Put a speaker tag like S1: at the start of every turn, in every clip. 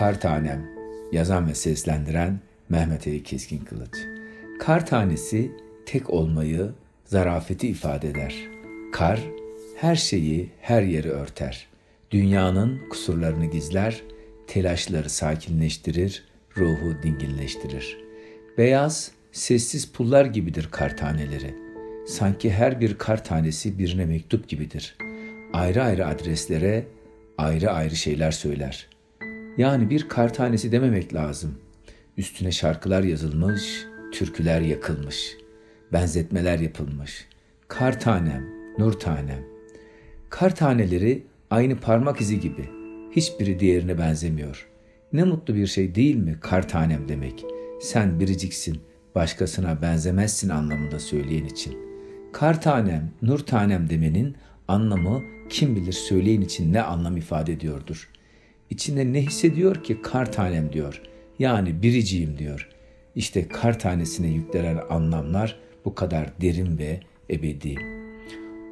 S1: Kar Tanem, yazan ve seslendiren Mehmet Ali Keskin Kılıç. Kar tanesi tek olmayı, zarafeti ifade eder. Kar, her şeyi, her yeri örter. Dünyanın kusurlarını gizler, telaşları sakinleştirir, ruhu dinginleştirir. Beyaz, sessiz pullar gibidir kar taneleri. Sanki her bir kar tanesi birine mektup gibidir. Ayrı ayrı adreslere ayrı ayrı şeyler söyler. Yani bir kar tanesi dememek lazım. Üstüne şarkılar yazılmış, türküler yakılmış, benzetmeler yapılmış. Kar tanem, nur tanem. Kar taneleri aynı parmak izi gibi. Hiçbiri diğerine benzemiyor. Ne mutlu bir şey değil mi kar tanem demek. Sen biriciksin, başkasına benzemezsin anlamında söyleyen için. Kar tanem, nur tanem demenin anlamı kim bilir söyleyin için ne anlam ifade ediyordur. İçinde ne hissediyor ki kar tanem diyor. Yani biriciyim diyor. İşte kar tanesine yüklenen anlamlar bu kadar derin ve ebedi.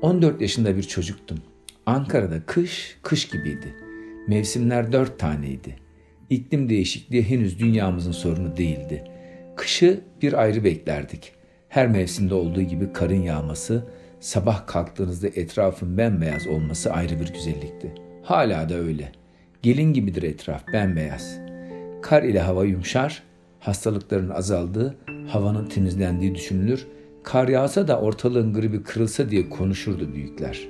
S1: 14 yaşında bir çocuktum. Ankara'da kış, kış gibiydi. Mevsimler dört taneydi. İklim değişikliği henüz dünyamızın sorunu değildi. Kışı bir ayrı beklerdik. Her mevsimde olduğu gibi karın yağması, sabah kalktığınızda etrafın bembeyaz olması ayrı bir güzellikti. Hala da öyle. Gelin gibidir etraf, bembeyaz. Kar ile hava yumuşar, hastalıkların azaldığı, havanın temizlendiği düşünülür. Kar yağsa da ortalığın gribi kırılsa diye konuşurdu büyükler.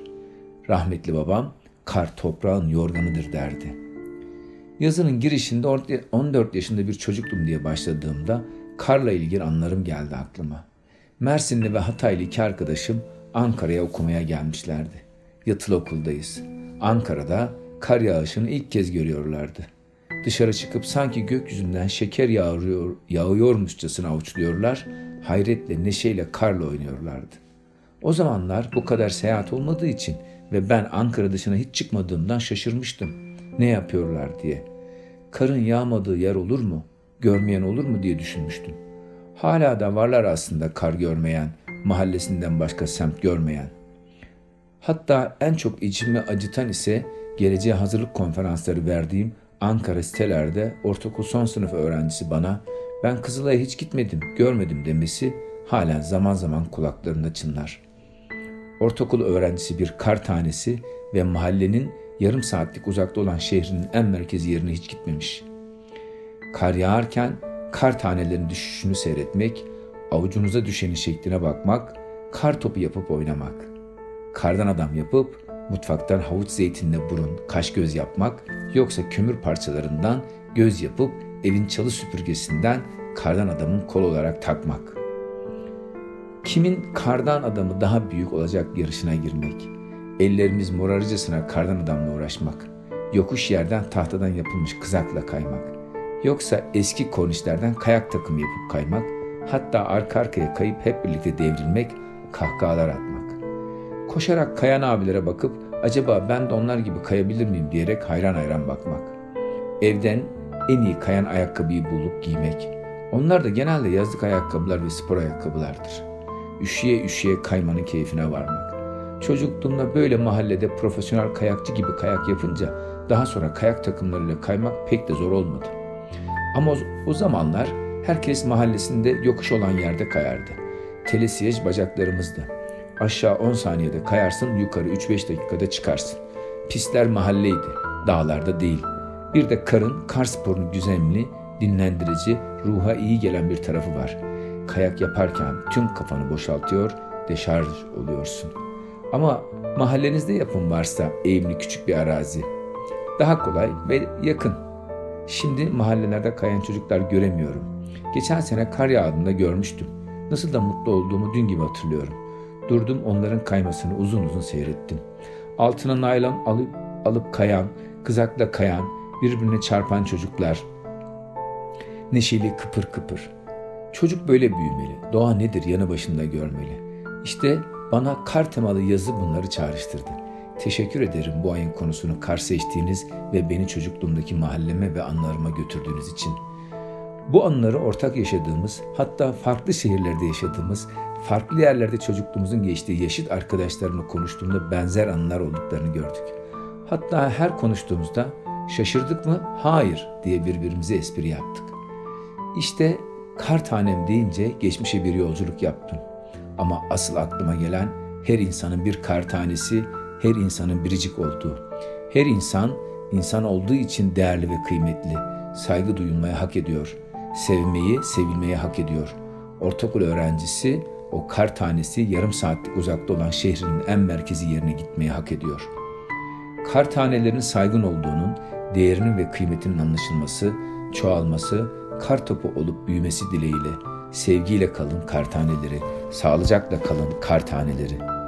S1: Rahmetli babam, kar toprağın yorganıdır derdi. Yazının girişinde 14 yaşında bir çocuktum diye başladığımda karla ilgili anlarım geldi aklıma. Mersinli ve Hataylı iki arkadaşım Ankara'ya okumaya gelmişlerdi. Yatılı okuldayız. Ankara'da kar yağışını ilk kez görüyorlardı. Dışarı çıkıp sanki gökyüzünden şeker yağıyor, yağıyormuşçasına avuçluyorlar, hayretle, neşeyle karla oynuyorlardı. O zamanlar bu kadar seyahat olmadığı için ve ben Ankara dışına hiç çıkmadığımdan şaşırmıştım. Ne yapıyorlar diye. Karın yağmadığı yer olur mu? Görmeyen olur mu diye düşünmüştüm. Hala da varlar aslında kar görmeyen, mahallesinden başka semt görmeyen. Hatta en çok içimi acıtan ise geleceğe hazırlık konferansları verdiğim Ankara sitelerde ortaokul son sınıf öğrencisi bana ben Kızılay'a hiç gitmedim, görmedim demesi halen zaman zaman kulaklarında çınlar. Ortaokul öğrencisi bir kar tanesi ve mahallenin yarım saatlik uzakta olan şehrinin en merkezi yerine hiç gitmemiş. Kar yağarken kar tanelerinin düşüşünü seyretmek, avucunuza düşenin şekline bakmak, kar topu yapıp oynamak. Kardan adam yapıp mutfaktan havuç zeytinle burun, kaş göz yapmak, yoksa kömür parçalarından göz yapıp evin çalı süpürgesinden kardan adamın kol olarak takmak. Kimin kardan adamı daha büyük olacak yarışına girmek. Ellerimiz morarıcasına kardan adamla uğraşmak. Yokuş yerden tahtadan yapılmış kızakla kaymak. Yoksa eski kornişlerden kayak takımı yapıp kaymak. Hatta arka arkaya kayıp hep birlikte devrilmek, kahkahalar atmak. Koşarak kayan abilere bakıp acaba ben de onlar gibi kayabilir miyim diyerek hayran hayran bakmak. Evden en iyi kayan ayakkabıyı bulup giymek. Onlar da genelde yazlık ayakkabılar ve spor ayakkabılardır. Üşüye üşüye kaymanın keyfine varmak. Çocukluğumda böyle mahallede profesyonel kayakçı gibi kayak yapınca daha sonra kayak takımlarıyla kaymak pek de zor olmadı. Ama o, o zamanlar herkes mahallesinde yokuş olan yerde kayardı. Telesiyej bacaklarımızdı. Aşağı 10 saniyede kayarsın, yukarı 3-5 dakikada çıkarsın. Pistler mahalleydi, dağlarda değil. Bir de karın, kar sporunun güzemli, dinlendirici, ruha iyi gelen bir tarafı var. Kayak yaparken tüm kafanı boşaltıyor, deşarj oluyorsun. Ama mahallenizde yapım varsa eğimli küçük bir arazi. Daha kolay ve yakın. Şimdi mahallelerde kayan çocuklar göremiyorum. Geçen sene kar yağdığında görmüştüm. Nasıl da mutlu olduğumu dün gibi hatırlıyorum. Durdum onların kaymasını uzun uzun seyrettim. Altına naylon alıp, alıp kayan, kızakla kayan, birbirine çarpan çocuklar. Neşeli kıpır kıpır. Çocuk böyle büyümeli. Doğa nedir yanı başında görmeli. İşte bana kar temalı yazı bunları çağrıştırdı. Teşekkür ederim bu ayın konusunu kar seçtiğiniz ve beni çocukluğumdaki mahalleme ve anılarıma götürdüğünüz için. Bu anıları ortak yaşadığımız, hatta farklı şehirlerde yaşadığımız farklı yerlerde çocukluğumuzun geçtiği yaşıt arkadaşlarımla konuştuğumda benzer anılar olduklarını gördük. Hatta her konuştuğumuzda Şaşırdık mı? Hayır diye birbirimize espri yaptık. İşte kar tanem deyince geçmişe bir yolculuk yaptım. Ama asıl aklıma gelen her insanın bir kar tanesi, her insanın biricik olduğu. Her insan, insan olduğu için değerli ve kıymetli. Saygı duyulmaya hak ediyor. Sevmeyi, sevilmeye hak ediyor. Ortaokul öğrencisi o kar tanesi yarım saatlik uzakta olan şehrinin en merkezi yerine gitmeye hak ediyor. Kar tanelerinin saygın olduğunun, değerinin ve kıymetinin anlaşılması, çoğalması, kar topu olup büyümesi dileğiyle sevgiyle kalın kar taneleri, sağlıcakla kalın kar taneleri.''